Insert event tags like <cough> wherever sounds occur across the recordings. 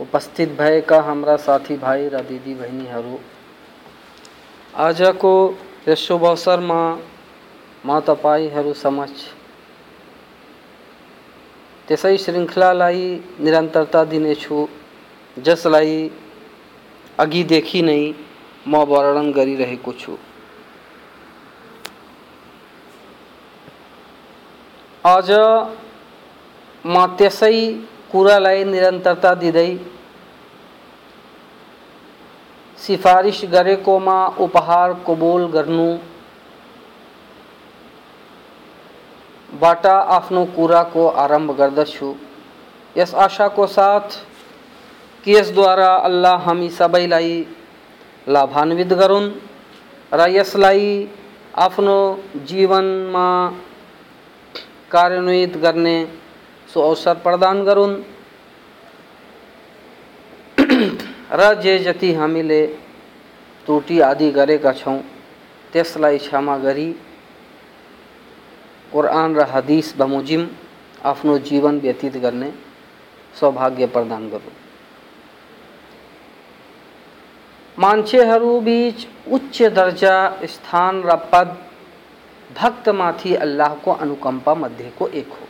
उपस्थित भएका हाम्रा साथीभाइ र दिदीबहिनीहरू आजको यस शुभ अवसरमा म तपाईँहरू समक्ष। त्यसै श्रृङ्खलालाई निरन्तरता दिनेछु जसलाई अघिदेखि नै म वर्णन गरिरहेको छु। आज म त्यसै निरन्तरता दिँदै सिफारिस गरेकोमा उपहार कबुल गर्नुबाट आफ्नो कुराको आरंभ गर्दछु यस आशाको साथ कि यसद्वारा अल्लाह हामी सबैलाई लाभान्वित गरून् र यसलाई आफ्नो जीवनमा कार्यान्वित गर्ने सो अवसर प्रदान गरून् <clears throat> र जे जति हामीले त्रुटि आदि गरेका छौँ, त्यसलाई क्षमा गरी कुरान र हदिस बमोजिम आफ्नो जीवन व्यतीत गर्ने सौभाग्य प्रदान गरौँ मान्छेहरूबीच उच्च दर्जा, स्थान र पद भक्तमाथि अल्लाहको अनुकम्पा मध्येको एक हो।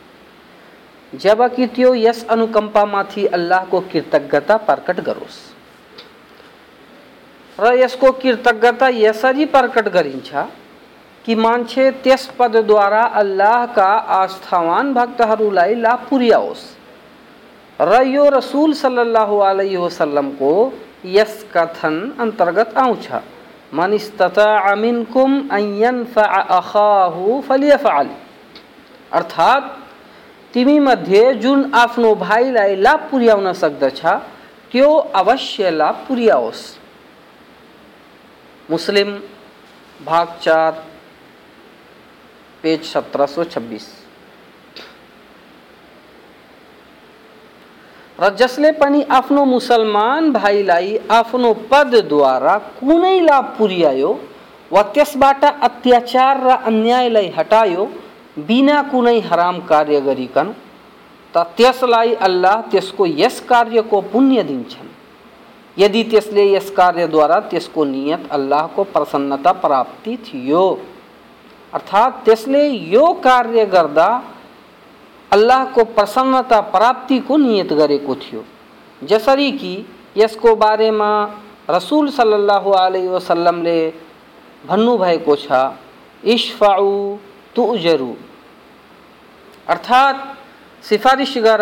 जबकि त्यो यस अनुकम्पामाथि अल्लाहको कृतज्ञता प्रकट गरोस्। र यसको कृतज्ञता यसरी प्रकट गरिन्छ कि मान्छे त्यस पदद्वारा अल्लाहका आस्थावान भक्तहरूलाई लाभ पुर्याओस् र यो रसुल सल्लल्लाहु अलैहि वसल्लमको यस कथन अंतर्गत आउँछ। मन इस्तताअ मिनकुम अखाहु फलियफअल। अर्थात् तिमी मध्ये जुन आफ्नो भाइलाई लाभ पुर्याउन सक्दछ, त्यो अवश्य लाभ पुर्याओस्। मुस्लिम, भाग चार, पेज सत्रह सौ छब्बीस। र जसले पनि आफ्नो मुसलमान भाइलाई आफ्नो पदद्वारा कुनै लाभ पुर्यायो वा त्यसबाट अत्याचार र अन्यायलाई हटायो बिना कुनै हराम कार्य गरिकन, त त्यसलाई अल्लाह त्यसको यस कार्यको पुण्य दिन्छन्। यदि त्यसले यस कार्यद्वारा त्यसको नियत अल्लाहको प्रसन्नता प्राप्ति थियो, अर्थात् त्यसले यो कार्य गर्दा अल्लाहको प्रसन्नता प्राप्तिको नियत गरेको थियो। जसरी कि यसको बारेमा रसुल सल्लल्लाहु अलैहि वसल्लमले भन्नुभएको छ इश्फाउ तुजरु। अर्थात सिफारिस गर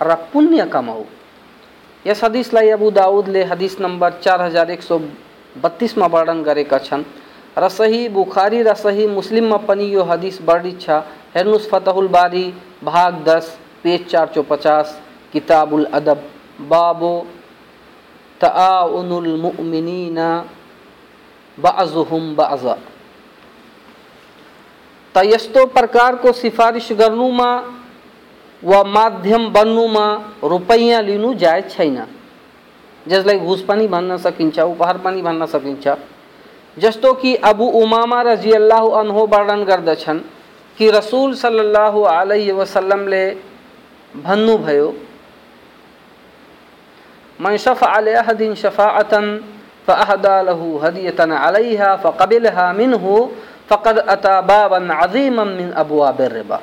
र पुण्य कमाऊ यस हदिसलाई अबु दाउदले हदिस नम्बर चार हज़ार एक सौ बत्तिसमा वर्णन गरेका छन् र सही बुखारी र सही मुस्लिममा पनि यो हदिस वर्णित छ। हेर्नुहोस् फतहुल बारी, भाग दस, पेज चार सौ पचास, किताबुल अदब, बाबो तआउनुल मुमिनीना बाजुहुम बाजा त यस्तो प्रकारको सिफारिस गर्नुमा वा माध्यम बन्नुमा रुपैयाँ लिनु जायज़ छैन। जसलाई घुस पनि भन्न सकिन्छ, उपहार पनि भन्न सकिन्छ। जस्तो कि अबु उमामा रज़ी अल्लाह अनहो वर्णन गर्दछन् कि रसुल सल्लल्लाहु अलैहि वसल्लमले भन्नुभयो, मन शफ़ अहदिन शफ़ाअतन, फ़अहदा लहु हदियतन अलैहा फ़क़बिलहा मिन्हु फ़क़द अता बाबन अज़ीमन मिन अबवाब रिबा।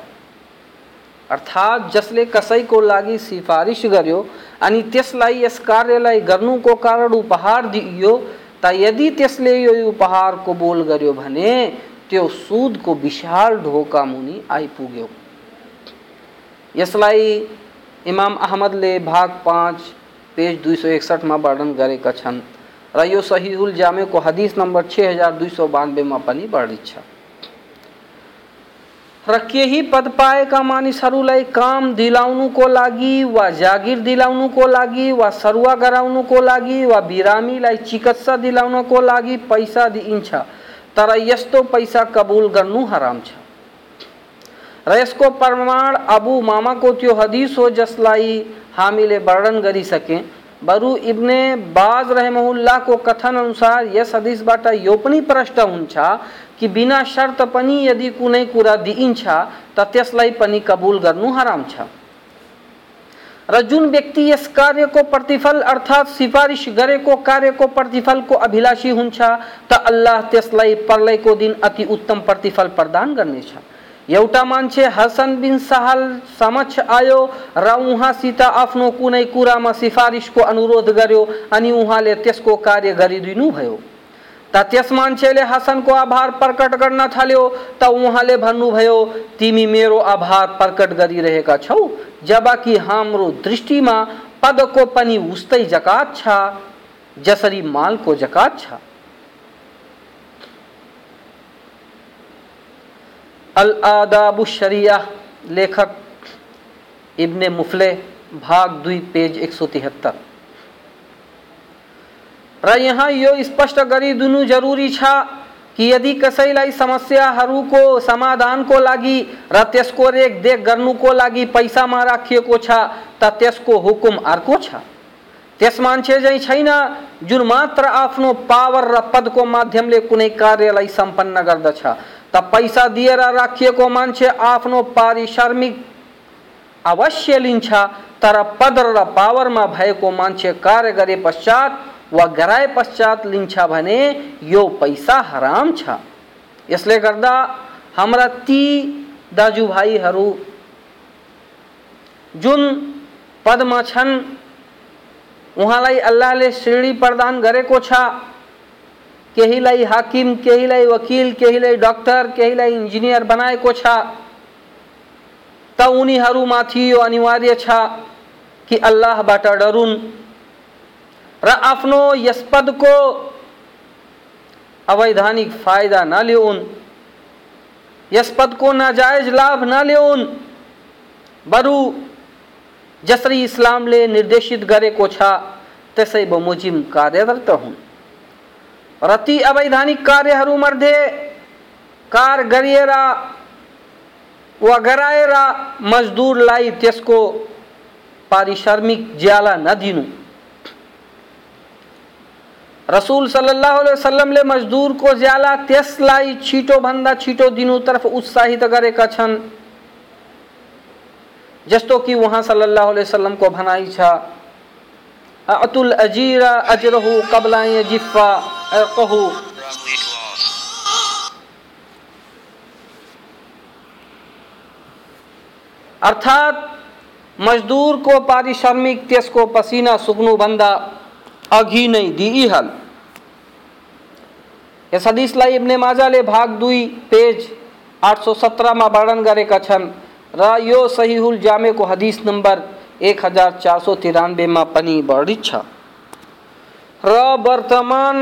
अर्थात् जसले कसैको लागि सिफारिस गर्यो, अनि त्यसलाई यस कार्यलाई गर्नुको कारण उपहार दिइयो, त यदि त्यसले यो उपहार कबुल गर्यो भने, त्यो सुदको विशाल ढोका मुनि आइपुग्यो। यसलाई इमाम अहमदले भाग पाँच, पेज दुई सौ एकसठमा वर्णन गरेका छन्। र यो सहिहुल जामेको हदिस नम्बर छ हज़ार दुई सौ बानब्बेमा पनि वर्णित छ। र केही पद पाएका मानिसहरूलाई काम दिलाउनुको लागि, वा जागिर दिलाउनुको लागि, वा सरुवा गराउनुको लागि, वा बिरामीलाई चिकित्सा दिलाउनको लागि, पैसा दिइन्छ तर यस्तो पैसा कबुल गर्नु हराम छ। र यसको प्रमाण अबु मामाको त्यो हदिस हो जसलाई हामीले वर्णन गरिसकेँ बरु इब्ने बाज रहमहुल्लाको कथन अनुसार यस हदिसबाट यो पनि प्रष्ट हुन्छ कि बिना शर्त पनि यदि कुनै कुरा दिइन्छ, त त्यसलाई पनि कबुल गर्नु हराम छ। र जुन व्यक्ति यस कार्यको प्रतिफल अर्थात् सिफारिस गरेको कार्यको प्रतिफलको अभिलाषी हुन्छ, त अल्लाह त्यसलाई प्रलयको दिन अति उत्तम प्रतिफल प्रदान गर्नेछ। एउटा मान्छे हसन बिन सहल समक्ष आयो र उहाँसित आफ्नो कुनै कुरामा सिफारिसको अनुरोध गर्यो अनि उहाँले त्यसको कार्य गरिदिनु भयो त त्यस मान्छेले हसनको आभार प्रकट गर्न थाल्यो। त उहाँले भन्नुभयो, तिमी मेरो आभार प्रकट गरिरहेका छौ, जबकि हाम्रो दृष्टिमा पदको पनि उस्तै जकात छ, जसरी मालको जकात छ। अल आदाबुशरिया लेखक इब्ने मुफले, भाग दुई, पेज एक सौ तिहत्तर। र यहाँ यो स्पष्ट गरिदिनु जरुरी छ कि यदि कसैलाई समस्याहरूको समाधानको लागि र त्यसको रेखदेख गर्नुको लागि पैसामा राखिएको छ, त त्यसको हुकुम अर्को छ। त्यस मान्छे चाहिँ छैन, जुन मात्र आफ्नो पावर र पदको माध्यमले कुनै कार्यलाई सम्पन्न गर्दछ। त पैसा दिएर राखिएको मान्छे आफ्नो पारिश्रमिक अवश्य लिन्छ, तर पद र पावरमा भएको मान्छे कार्य गरे पश्चात वा गराए पश्चात लिन्छ भने यो पैसा हराम छ। यसले गर्दा हाम्रा ती दाजुभाइहरू जुन पदमा छन्, उहाँलाई अल्लाहले श्रेणी प्रदान गरेको छ केहीलाई हाकिम, केहीलाई वकिल, केहीलाई डक्टर, केहीलाई इन्जिनियर बनाएको छ। त उनीहरूमाथि यो अनिवार्य छ कि अल्लाहबाट डरुन् र आफ्नो यस पदको अवैधानिक फाइदा नलिउन् यस पदको नाजायज लाभ नलिउन् बरु जसरी इस्लामले निर्देशित गरेको छ त्यसै बमोजिम कार्यरत हुन्। र ती अवैधानिक कार्यहरूमध्ये कार गरिएर वा गराएर मजदुरलाई त्यसको पारिश्रमिक ज्याला नदिनु। रसुल सल्लाह वसल्लमले मजदुरको ज्याला त्यसलाई छिटोभन्दा छिटो दिनुतर्फ उत्साहित गरेका छन्। जस्तो कि उहाँ सल्लाह वसल्लमको भनाइ छ, अतुल अजीरा अजरहु कबला जिफ्फा। कहू अर्थात मजदूर को पारिश्रमिक त्यसको पसिना सुक्नुभन्दा अघि नै दिइहाल यस हदिसलाई इब्ने माजाले भाग दुई, पेज आठ सौ सत्रमा वर्णन गरेका छन् र यो सहिहुल जामेको हदिस नम्बर एक हज़ार चार सौ तिरानब्बेमा पनि वर्णित छ। र वर्तमान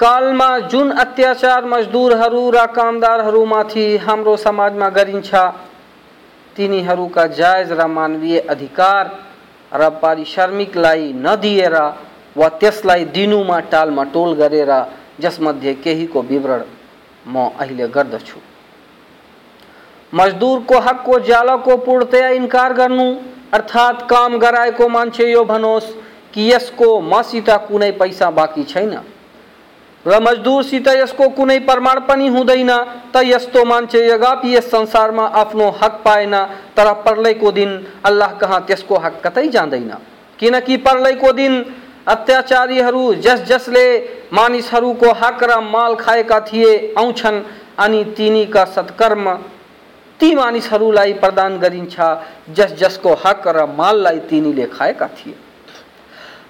कालमा जुन अत्याचार मजदुरहरू र कामदारहरूमाथि हाम्रो समाजमा गरिन्छ, तिनीहरूका जायज़ र मानवीय अधिकार र पारिश्रमिकलाई नदिएर वा त्यसलाई दिनुमा टालमटोल गरेर जसमध्ये केहीको विवरण म अहिले गर्दछु। मजदुरको हकको ज्यालाको पूर्णतया इन्कार गर्नु, अर्थात् काम गराएको मान्छे यो भनोस् कि यसको मसित कुनै पैसा बाँकी छैन। र मजदुरसित यसको कुनै प्रमाण पनि हुँदैन, त यस्तो मान्छे यगापि यस संसारमा आफ्नो हक पाएन, तर प्रलयको दिन अल्लाह कहाँ त्यसको हक कतै जाँदैन। किनकि प्रलयको दिन अत्याचारीहरू जस जसले मानिसहरूको हक र माल खाएका थिए, आउँछन् अनि तिनीका सत्कर्म ती मानिसहरूलाई प्रदान गरिन्छ, जस जसको हक र माललाई तिनीले खाएका थिए।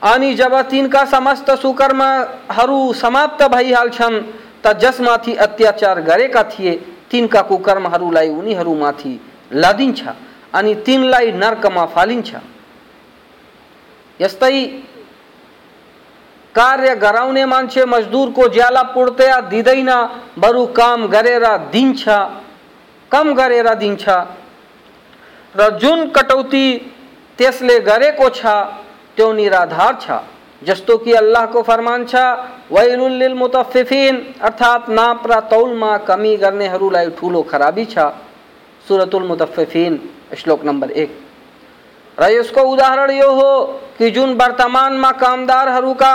अनि जब तिनका समस्त सुकर्महरू समाप्त भइहाल्छन् त जसमाथि अत्याचार गरेका थिए तिनका कुकर्महरूलाई उनीहरूमाथि लादिन्छ अनि तिनलाई नर्कमा फालिन्छ यस्तै कार्य गराउने मान्छे मजदुरको ज्याला पूर्तया दिँदैन बरु काम गरेर दिन्छ कम गरेर दिन्छ। र जुन कटौती त्यसले गरेको छ त्यो निराधार छ? जस्तो कि अल्लाहको फरमान छ, वैलुल मुतफिफिन अर्थात् नाप र तौलमा कमी गर्नेहरूलाई ठुलो खराबी छ। सुरतुल मुतफिफिन श्लोक नंबर एक। र यसको उदाहरण यो हो कि जुन वर्तमानमा कामदारहरूका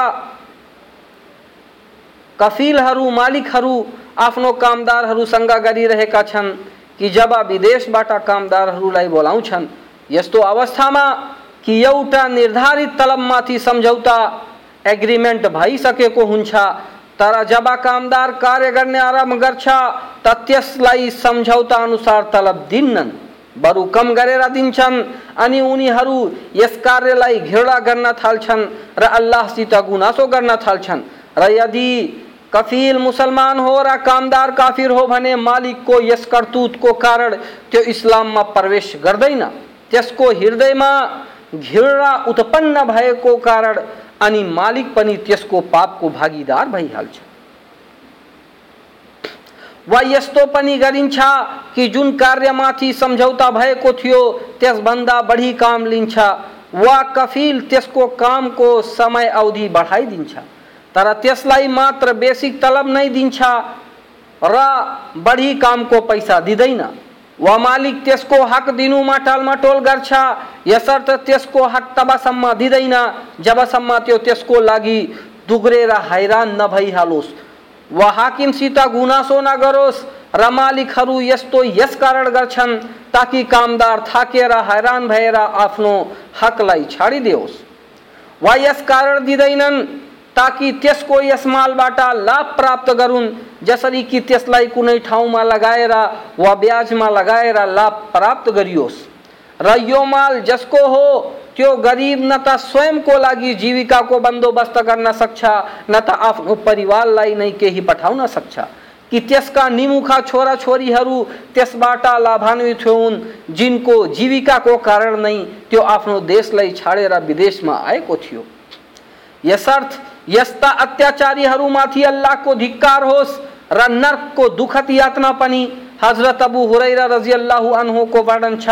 कफिलहरू मालिकहरू आफ्नो कामदारहरूसँग गरिरहेका छन्, कि जब विदेशबाट कामदारहरूलाई बोलाउँछन्, यस्तो अवस्थामा कि एउटा निर्धारित तलबमाथि सम्झौता एग्रिमेन्ट भइसकेको हुन्छ। तर जब कामदार कार्य गर्ने आरंभ गर्छ त त्यसलाई सम्झौता अनुसार तलब दिन्नन्, बरु कम गरेर दिन्छन् अनि उनीहरू यस कार्यलाई घृणा गर्न थाल्छन् र अल्लाहसित गुनासो गर्न थाल्छन्। र यदि कफिल मुसलमान हो र कामदार काफिर हो भने मालिकको यस करतुतको कारण त्यो इस्लाममा प्रवेश गर्दैन। त्यसको हृदयमा घृणा उत्पन्न भएको कारण अनि मालिक पनि त्यसको पापको भागीदार भइहाल्छ वा यस्तो पनि गरिन्छ कि जुन कार्यमाथि सम्झौता भएको थियो, त्यसभन्दा बढी काम लिन्छ, वा कफिल त्यसको कामको समय अवधि बढाइदिन्छ तर त्यसलाई मात्र बेसिक तलब नै दिन्छ र बढी कामको पैसा दिँदैन। वा मालिक त्यसको हक दिनुमा टालमटोल गर्छ। यसर्थ त्यसको हक तबसम्म दिँदैन। जबसम्म त्यो त्यसको लागि दुग्रेर हैरान नभइहालोस्। वा हाकिमसित गुनासो नगरोस्। र मालिकहरू यस्तो यस कारण गर्छन् ताकि कामदार थाकेर हैरान भएर आफ्नो हकलाई छाडिदियोस्। वा यस कारण दिँदैनन्। ताकि त्यसको यस मालबाट लाभ प्राप्त गरून् जसरी कि त्यसलाई कुनै ठाउँमा लगाएर वा ब्याजमा लगाएर लाभ प्राप्त गरियोस्। र यो माल जसको हो, त्यो गरिब न त स्वयंको लागि जीविकाको बन्दोबस्त गर्न सक्छ, न त आफ्नो परिवारलाई नै केही पठाउन सक्छ। कि त्यसका निमुखा छोराछोरीहरू त्यसबाट लाभान्वित हुन्, जिनको जीविकाको कारण नै त्यो आफ्नो देशलाई छाडेर विदेशमा आएको थियो। यसर्थ यस्ता अल्लाह को धिक्कार होस् र नर्कको दुखद यातना पनि हज़रत अबू हुरैरा रज़ी अल्लाह अनहुको वर्णन छ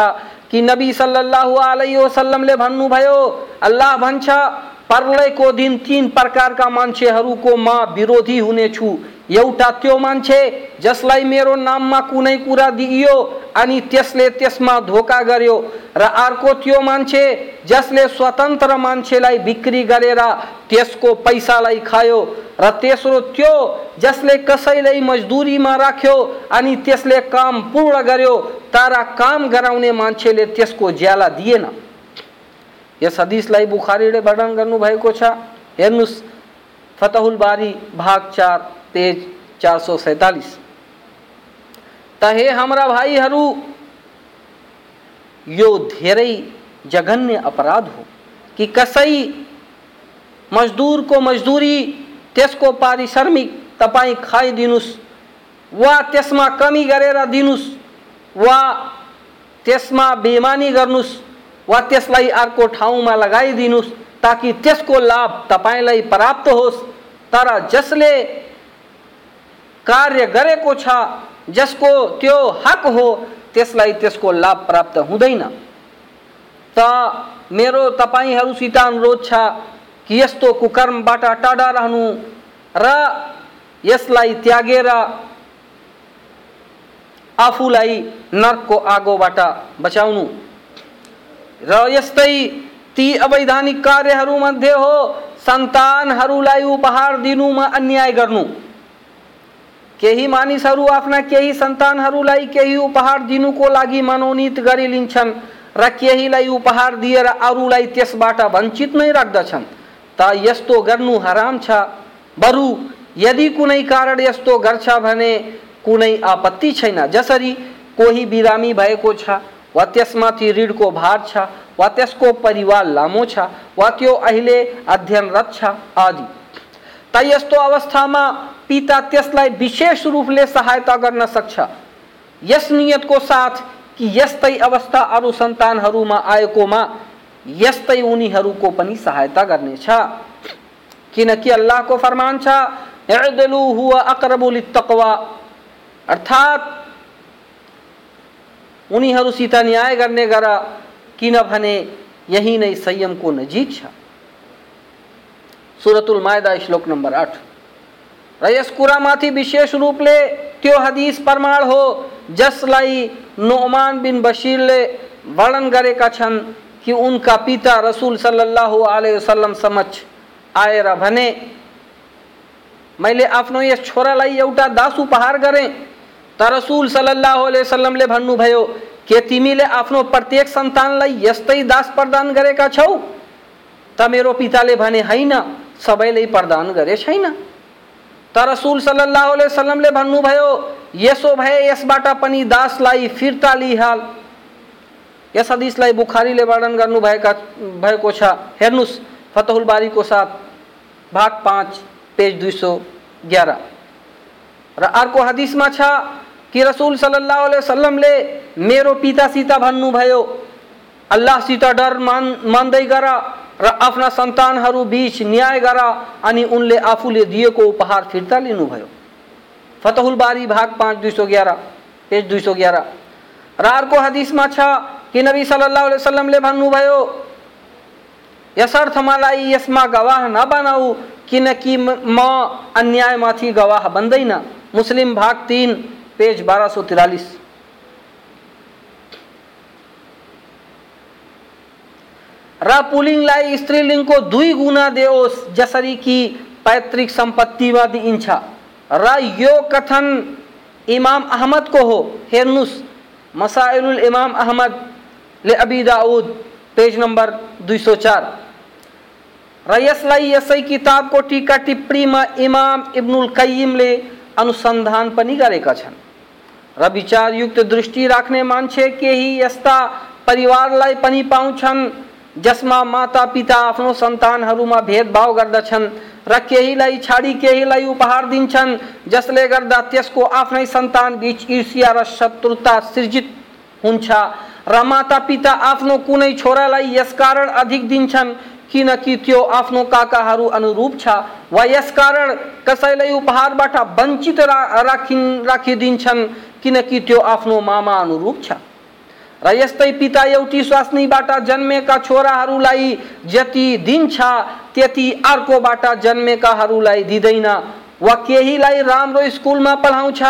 कि नबी सल्लल्लाहु अलैहि वसल्लमले भन्नुभयो, अल्लाह भन्छ प्रलयको दिन तीन प्रकार प्रकारका मान्छेहरूको म विरोधी हुनेछु। एउटा त्यो मान्छे जसलाई मेरो नाममा कुनै कुरा दिइयो अनि त्यसले त्यसमा धोका गर्यो र अर्को त्यो मान्छे जसले स्वतन्त्र मान्छेलाई बिक्री गरेर त्यसको पैसालाई खायो र तेस्रो त्यो जसले कसैलाई मजदुरीमा राख्यो अनि त्यसले काम पूर्ण गर्यो तर काम गराउने मान्छेले त्यसको ज्याला दिएन। यस हदिसलाई बुखारीले वर्णन गर्नुभएको छ। हेर्नुहोस् फतहुल बारी भाग चार। पेज चार सौ सैतालीस। तहे हाम्रा भाइहरू यो धेरै जघन्य अपराध हो कि कसै मजदुरको मजदुरी, त्यसको पारिश्रमिक तपाईँ खाइदिनुहोस् वा त्यसमा कमी गरेर दिनुहोस् वा त्यसमा बेमानी गर्नुहोस् वा त्यसलाई अर्को ठाउँमा लगाइदिनुहोस् ताकि त्यसको लाभ तपाईँलाई प्राप्त होस्। तर जसले कार्य गरेको छ जसको त्यो हक हो त्यसलाई त्यसको लाभ प्राप्त हुँदैन। त मेरो तपाईँहरूसित अनुरोध छ कि यस्तो कुकर्मबाट टाढा रहनु र यसलाई त्यागेर आफूलाई नर्कको आगोबाट बचाउनु। र यस्तै ती अवैधानिक कार्यहरूमध्ये हो सन्तानहरूलाई उपहार दिनुमा अन्याय गर्नु। केही मानिसहरू आफ्ना केही सन्तानहरूलाई केही उपहार दिनुको लागि मनोनित गरिलिन्छन् र केहीलाई उपहार दिएर अरूलाई त्यसबाट वञ्चित नै राख्दछन्। त यस्तो गर्नु हराम छ। बरु, यदि कुनै कारण यस्तो गर्छ भने कुनै आपत्ति छैन। जसरी कोही बिरामी भएको छ, वा त्यसमाथि ऋणको भार छ, वा त्यसको परिवार लामो छ, वा त्यो अहिले अध्ययनरत छ, आदि। त यस्तो अवस्थामा पिता त्यसलाई विशेष रूपले सहायता गर्न सक्छ। यस नियतको साथ कि यस्तै अवस्था अरू सन्तानहरूमा आएकोमा यस्तै उनीहरूको पनि सहायता गर्नेछ। किनकि अल्लाहको फरमान छ अकरबुल तकवा अर्थात् उनीहरूसित न्याय गर्ने गर, किनभने यही नै संयमको नजिक छ। सुरतुल मायदा श्लोक नम्बर आठ। र यस कुरामाथि विशेष रूपले त्यो हदिस प्रमाण हो जसलाई नोमान बिन बशीरले वर्णन गरेका छन् कि उनका पिता रसूल सल्लल्लाहु अलैहि वसल्लम समक्ष आएर भने, मैले आफ्नो यस छोरालाई एउटा दास उपहार गरेँ त रसुल सल्लाह वसल्लमले भन्नुभयो, के तिमीले आफ्नो प्रत्येक सन्तानलाई यस्तै दास प्रदान गरेका छौ त मेरो पिताले भने, होइन। सबैलाई प्रदान गरे छैन। त रसुल सल्लाह वसल्लमले भन्नुभयो यसो भए यसबाट पनि दासलाई फिर्ता लिइहाल। यस हदिसलाई बुखारीले वर्णन गर्नुभएका भएको छ। हेर्नुहोस् फतहुल बारीको साथ भाग पाँच पेज दुई सौ ग्यारह र अर्को हदिसमा छ कि रसुल सल्लाह वसल्लमले मेरो पितासित भन्नुभयो अल्लाहसित डर मान मान्दै गर। र आफ्ना सन्तानहरू बिच न्याय गर अनि उनले आफूले दिएको उपहार फिर्ता लिनुभयो। फतहुल बारी भाग पाँच, दुई सौ ग्यारह पेज दुई सौ ग्यारह र अर्को हदिसमा छ कि नबी सल्लाह वसल्लमले भन्नुभयो, यसर्थ मलाई यसमा गवाह नबनाऊ, किनकि म अन्यायमाथि गवाह बन्दैन। मुस्लिम भाग तिन, पेज बाह्र सौ तिरालिस। र पुलिङलाई स्त्रीलिङ्गको दुई गुना देओस् जसरी कि पैतृक सम्पत्तिमा दिइन्छ र यो कथन इमाम अहमदको हो हेर्नुहोस् मसाइलुल इमाम अहमदले अबी दाऊद, पेज नम्बर दुई सौ चार। र यसलाई यसै किताबको टिका टिप्पणीमा इमाम इब्नुल कयिमले अनुसन्धान पनि गरेका छन्। र विचारयुक्त दृष्टि राख्ने मान्छे केही यस्ता परिवारलाई पनि पाउँछन् जसमा माता पिता आफ्नो सन्तानहरूमा भेदभाव गर्दछन्। र केहीलाई छाडी केहीलाई उपहार दिन्छन्। जसले गर्दा त्यसको आफ्नै सन्तान बिच ईर्ष्या र शत्रुता सृजित हुन्छ। र माता पिता आफ्नो कुनै छोरालाई यसकारण अधिक दिन्छन्, किनकि त्यो आफ्नो काकाहरू अनुरूप छ वा यसकारण कसैलाई उपहारबाट वञ्चित राखिन्, राखिदिन्छन्, किनकि त्यो आफ्नो मामा अनुरूप छ। र यस्तै पिता एउटी स्वास्नीबाट जन्मेका छोराहरूलाई जति दिन्छ त्यति अर्कोबाट जन्मेकाहरूलाई दिँदैन। वा केहीलाई राम्रो स्कुलमा पढाउँछ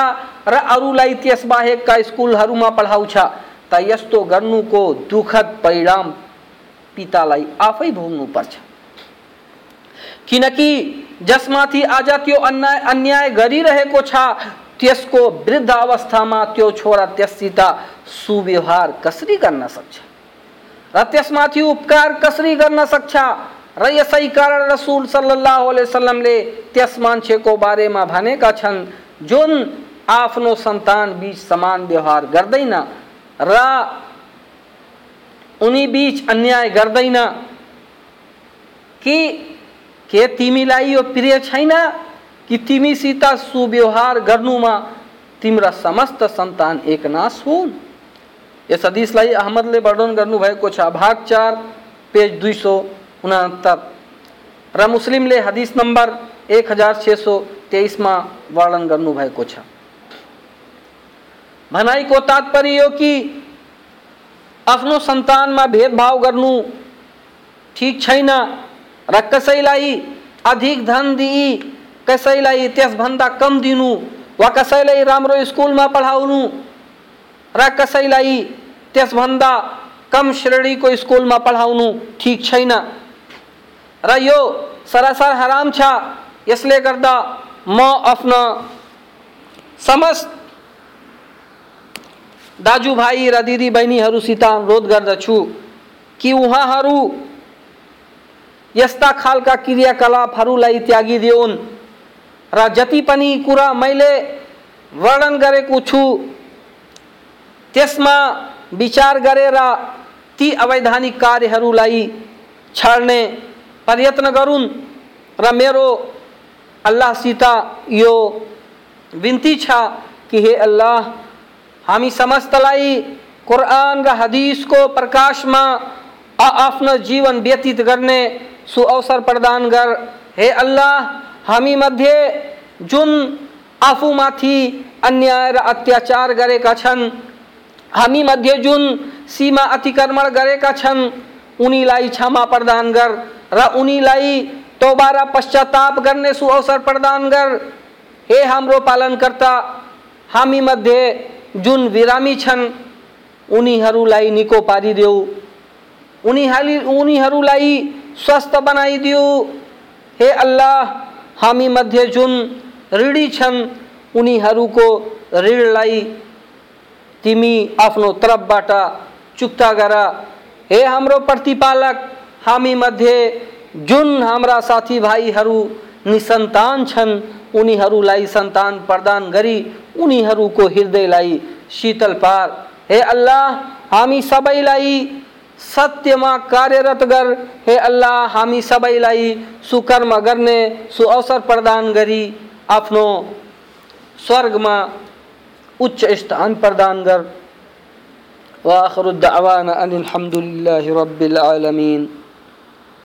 र अरूलाई त्यसबाहेकका स्कुलहरूमा पढाउँछ। त यस्तो गर्नुको दुःखद परिणाम पितालाई आफै भोग्नुपर्छ। किनकि जसमाथि आज त्यो अन्याय अन्याय गरिरहेको छ, त्यसको वृद्ध अवस्थामा त्यो छोरा त्यससित सुव्यवहार कसरी गर्न सक्छ? र उपकार कसरी गर्न सक्छ? र यसै कारण रसुल सल्लाह वसल्लमले त्यस मान्छेको बारेमा भनेका छन्, जुन आफ्नो सन्तान बिच समान व्यवहार गर्दैन र उनी बीच अन्याय गर्दैन। कि, के तिमीलाई यो प्रिय छैन? कि तिमीसित सुव्यवहार गर्नुमा तिम्रा समस्त सन्तान एकनाश हुन्? यस हदिसलाई अहमदले वर्णन गर्नुभएको छ। भाग चार, पेज दुई सौ उनात्तर र मुस्लिमले हदिस नम्बर एक हज़ार छ सौ तेइसमा वर्णन गर्नुभएको छ। भनाइको तात्पर्य कि आफ्नो सन्तानमा भेदभाव गर्नु ठिक छैन। धन दिई कसैलाई त्यसभन्दा कम दिनु वा कसैलाई राम्रो स्कुलमा पढाउनु र कसैलाई त्यसभन्दा कम श्रेणीको स्कुलमा पढाउनु ठिक छैन। र यो सरासर हराम छ। यसले गर्दा म आफ्ना समस्त दाजुभाइ र दिदीबहिनीहरूसित अनुरोध गर्दछु कि उहाँहरू यस्ता खालका क्रियाकलापहरूलाई त्यागिदिउन् र जति पनि कुरा मैले वर्णन गरेको छु, त्यसमा विचार गरेर ती अवैधानिक कार्यहरूलाई छाड्ने प्रयत्न गरून् र मेरो अल्लाहसित यो बिन्ती छ कि हे अल्लाह, हामी समस्तलाई कुरान र हदिसको प्रकाशमा आफ्नो जीवन व्यतीत गर्ने सुअवसर प्रदान गर। हे अल्लाह, हामी मध्ये जुन आफूमाथि अन्याय र अत्याचार गरेका छन् हामी मध्ये जुन सीमा अतिक्रमण गरेका छन्? उनीलाई क्षमा प्रदान गर र उनीलाई तोबारा पश्चाताप गर्ने सुअवसर प्रदान गर हे हाम्रो पालनकर्ता, हामी मध्ये जुन बिरामी छन्। उनीहरूलाई निको पारिदेऊ उनीहरू उनीहरूलाई स्वस्थ बनाइदियो हे अल्लाह, हामी मध्ये जुन ऋणी छन्। उनीहरूको ऋणलाई तिमी आफ्नो तर्फबाट चुक्ता गर। हे हाम्रो प्रतिपालक, हामी मध्ये जुन हाम्रा साथीभाइहरू निसन्तान छन्, उनीहरूलाई सन्तान प्रदान गरी उनीहरूको हृदयलाई शीतल पार। हे अल्लाह, हामी सबैलाई सत्यमा कार्यरत गर। हे अल्लाह, हामी सबैलाई सुकर्म गर्ने, सुअवसर प्रदान गरी आफ्नो स्वर्गमा उच्च स्थान प्रदान गर वाखरुद्दावाना अनिल रब्बिल आलमीन